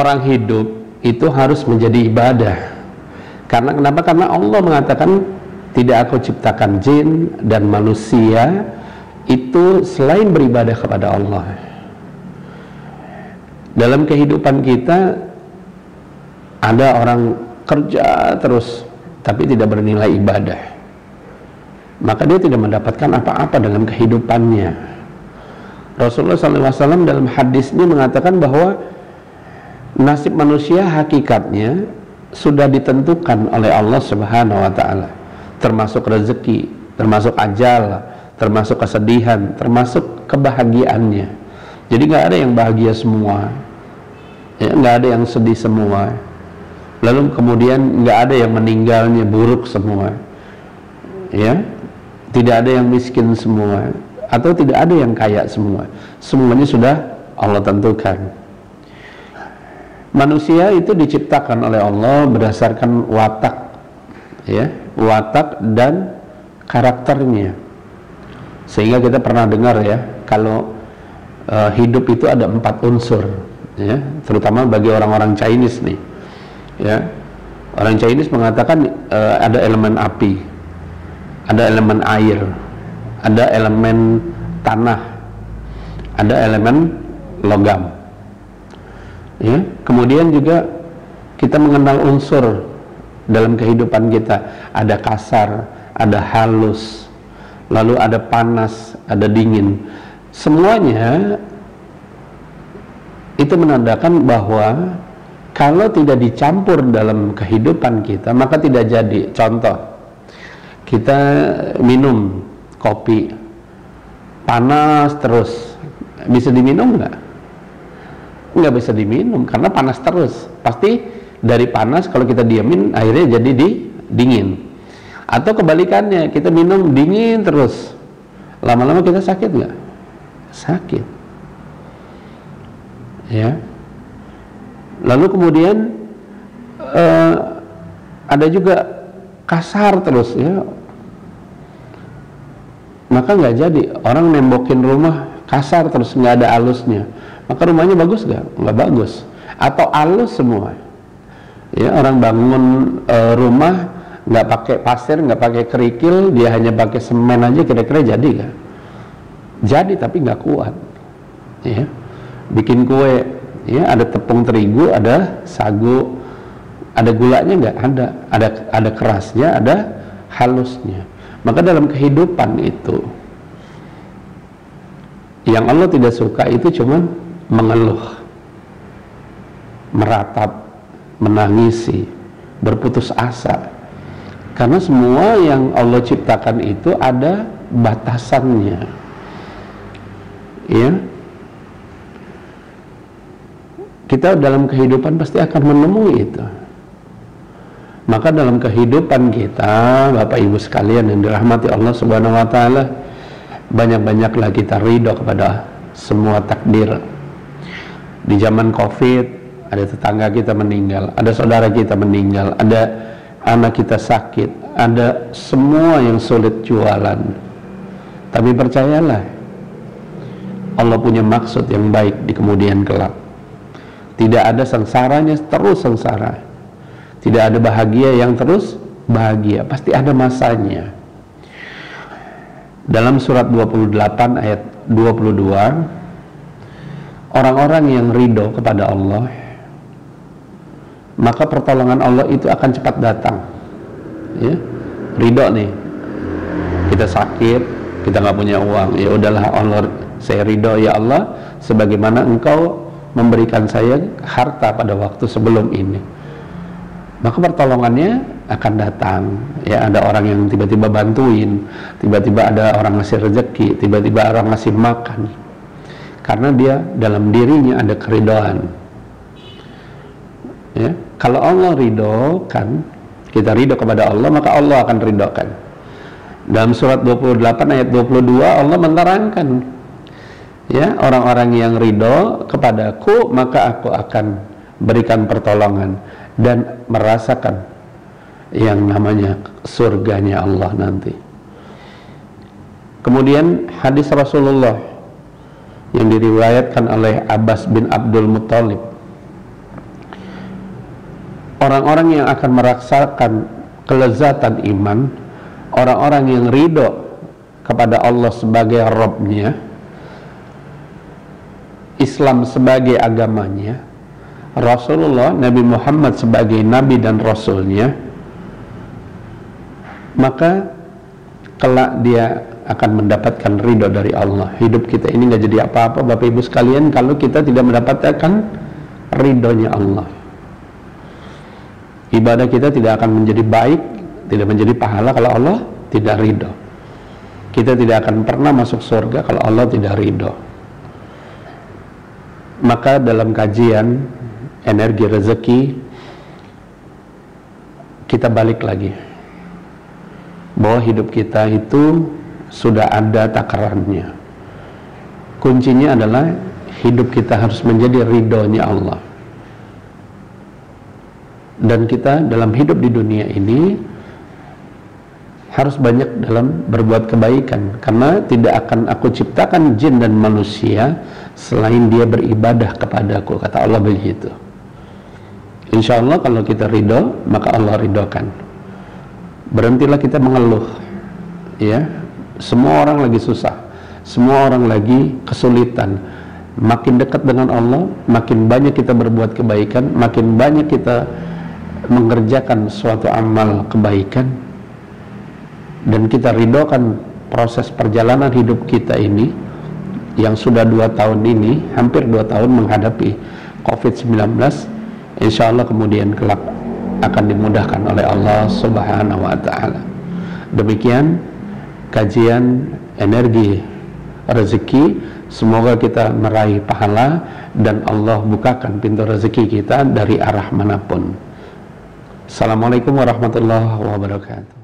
orang hidup itu harus menjadi ibadah. Karena kenapa? Karena Allah mengatakan tidak aku ciptakan jin dan manusia itu selain beribadah kepada Allah. Dalam kehidupan kita ada orang kerja terus tapi tidak bernilai ibadah. Maka dia tidak mendapatkan apa-apa dalam kehidupannya. Rasulullah SAW dalam hadisnya mengatakan bahwa nasib manusia hakikatnya sudah ditentukan oleh Allah Subhanahu wa taala. Termasuk rezeki termasuk ajal termasuk kesedihan termasuk kebahagiaannya. Jadi nggak ada yang bahagia semua. Ya nggak ada yang sedih semua. Lalu kemudian nggak ada yang meninggalnya buruk semua. Ya tidak ada yang miskin semua. Atau tidak ada yang kaya semua. Semuanya sudah Allah tentukan manusia itu diciptakan oleh Allah berdasarkan watak ya watak dan karakternya. Sehingga kita pernah dengar ya kalau uh, hidup itu ada empat unsur ya terutama bagi orang-orang Chinese nih ya. Orang Chinese mengatakan uh, ada elemen api ada elemen air ada elemen tanah ada elemen logam ya. Kemudian juga kita mengenal unsur dalam kehidupan kita. Ada kasar ada halus lalu ada panas ada dingin. Semuanya itu menandakan bahwa kalau tidak dicampur dalam kehidupan kita maka tidak jadi. Contoh kita minum kopi panas terus. Bisa diminum nggak nggak bisa diminum karena panas terus. Pasti dari panas kalau kita diamin akhirnya jadi di dingin. Atau kebalikannya kita minum dingin terus. Lama-lama kita sakit nggak? Sakit. Ya. Lalu kemudian uh, ada juga kasar terus ya. Maka nggak jadi. Orang nembokin rumah kasar terus nggak ada alusnya maka rumahnya bagus gak? nggak bagus. Atau halus semua. Ya orang bangun e, rumah nggak pakai pasir nggak pakai kerikil dia hanya pakai semen aja kira-kira jadi gak? jadi tapi nggak kuat. Ya bikin kue. Ya ada tepung terigu ada sagu. Ada gulanya nggak? Ada. Ada ada kerasnya ada halusnya. Maka dalam kehidupan itu yang Allah tidak suka itu cuman mengeluh, meratap, menangisi, berputus asa. Karena semua yang Allah ciptakan itu ada batasannya. Ya. Kita dalam kehidupan pasti akan menemui itu. Maka dalam kehidupan kita, Bapak Ibu sekalian yang dirahmati Allah Subhanahu wa taala, banyak-banyaklah kita ridho kepada semua takdir di zaman covid ada tetangga kita meninggal ada saudara kita meninggal ada anak kita sakit ada semua yang sulit jualan. Tapi percayalah Allah punya maksud yang baik di kemudian kelak. Tidak ada sengsaranya terus sengsara. Tidak ada bahagia yang terus bahagia. Pasti ada masanya. Dalam surat 28 ayat 22 orang-orang yang ridho kepada Allah maka pertolongan Allah itu akan cepat datang. Ya ridho nih. Kita sakit kita nggak punya uang. Ya udahlah Allah saya ridho ya Allah sebagaimana engkau memberikan saya harta pada waktu sebelum ini. Maka pertolongannya akan datang. Ya ada orang yang tiba-tiba bantuin tiba-tiba ada orang ngasih rezeki tiba-tiba orang ngasih makan karena dia dalam dirinya ada keridoan. Ya kalau Allah ridho kan kita ridho kepada Allah maka Allah akan ridhokan dalam surat 28 ayat 22 Allah menerangkan ya orang-orang yang ridho kepadaku maka aku akan berikan pertolongan dan merasakan yang namanya surganya Allah nanti. Kemudian hadis Rasulullah yang diriwayatkan oleh Abbas bin Abdul Muttalib. Orang-orang yang akan merasakan kelezatan iman orang-orang yang ridho kepada Allah sebagai Robnya Islam sebagai agamanya Rasulullah Nabi Muhammad sebagai Nabi dan Rasulnya maka kelak dia akan mendapatkan ridho dari Allah. Hidup kita ini nggak jadi apa-apa Bapak Ibu sekalian. Kalau kita tidak mendapatkan ridhonya Allah ibadah kita tidak akan menjadi baik tidak menjadi pahala kalau Allah tidak ridho. Kita tidak akan pernah masuk surga kalau Allah tidak ridho. Maka dalam kajian energi rezeki kita balik lagi. Bahwa hidup kita itu sudah ada takarannya kuncinya adalah hidup kita harus menjadi ridhonya Allah. Dan kita dalam hidup di dunia ini harus banyak dalam berbuat kebaikan. Karena tidak akan aku ciptakan jin dan manusia selain dia beribadah kepadaku kata Allah begitu. Insya Allah kalau kita ridho maka Allah ridhokan. Berhentilah kita mengeluh ya semua orang lagi susah. Semua orang lagi kesulitan. Makin dekat dengan Allah makin banyak kita berbuat kebaikan makin banyak kita mengerjakan suatu amal kebaikan dan kita ridhokan proses perjalanan hidup kita ini yang sudah dua tahun ini hampir dua tahun menghadapi COVID-19 insya Allah kemudian kelak akan dimudahkan oleh Allah subhanahu wa ta'ala. Demikian kajian energi rezeki. Semoga kita meraih pahala dan Allah bukakan pintu rezeki kita dari arah mana pun. Assalamualaikum warahmatullahi wabarakatuh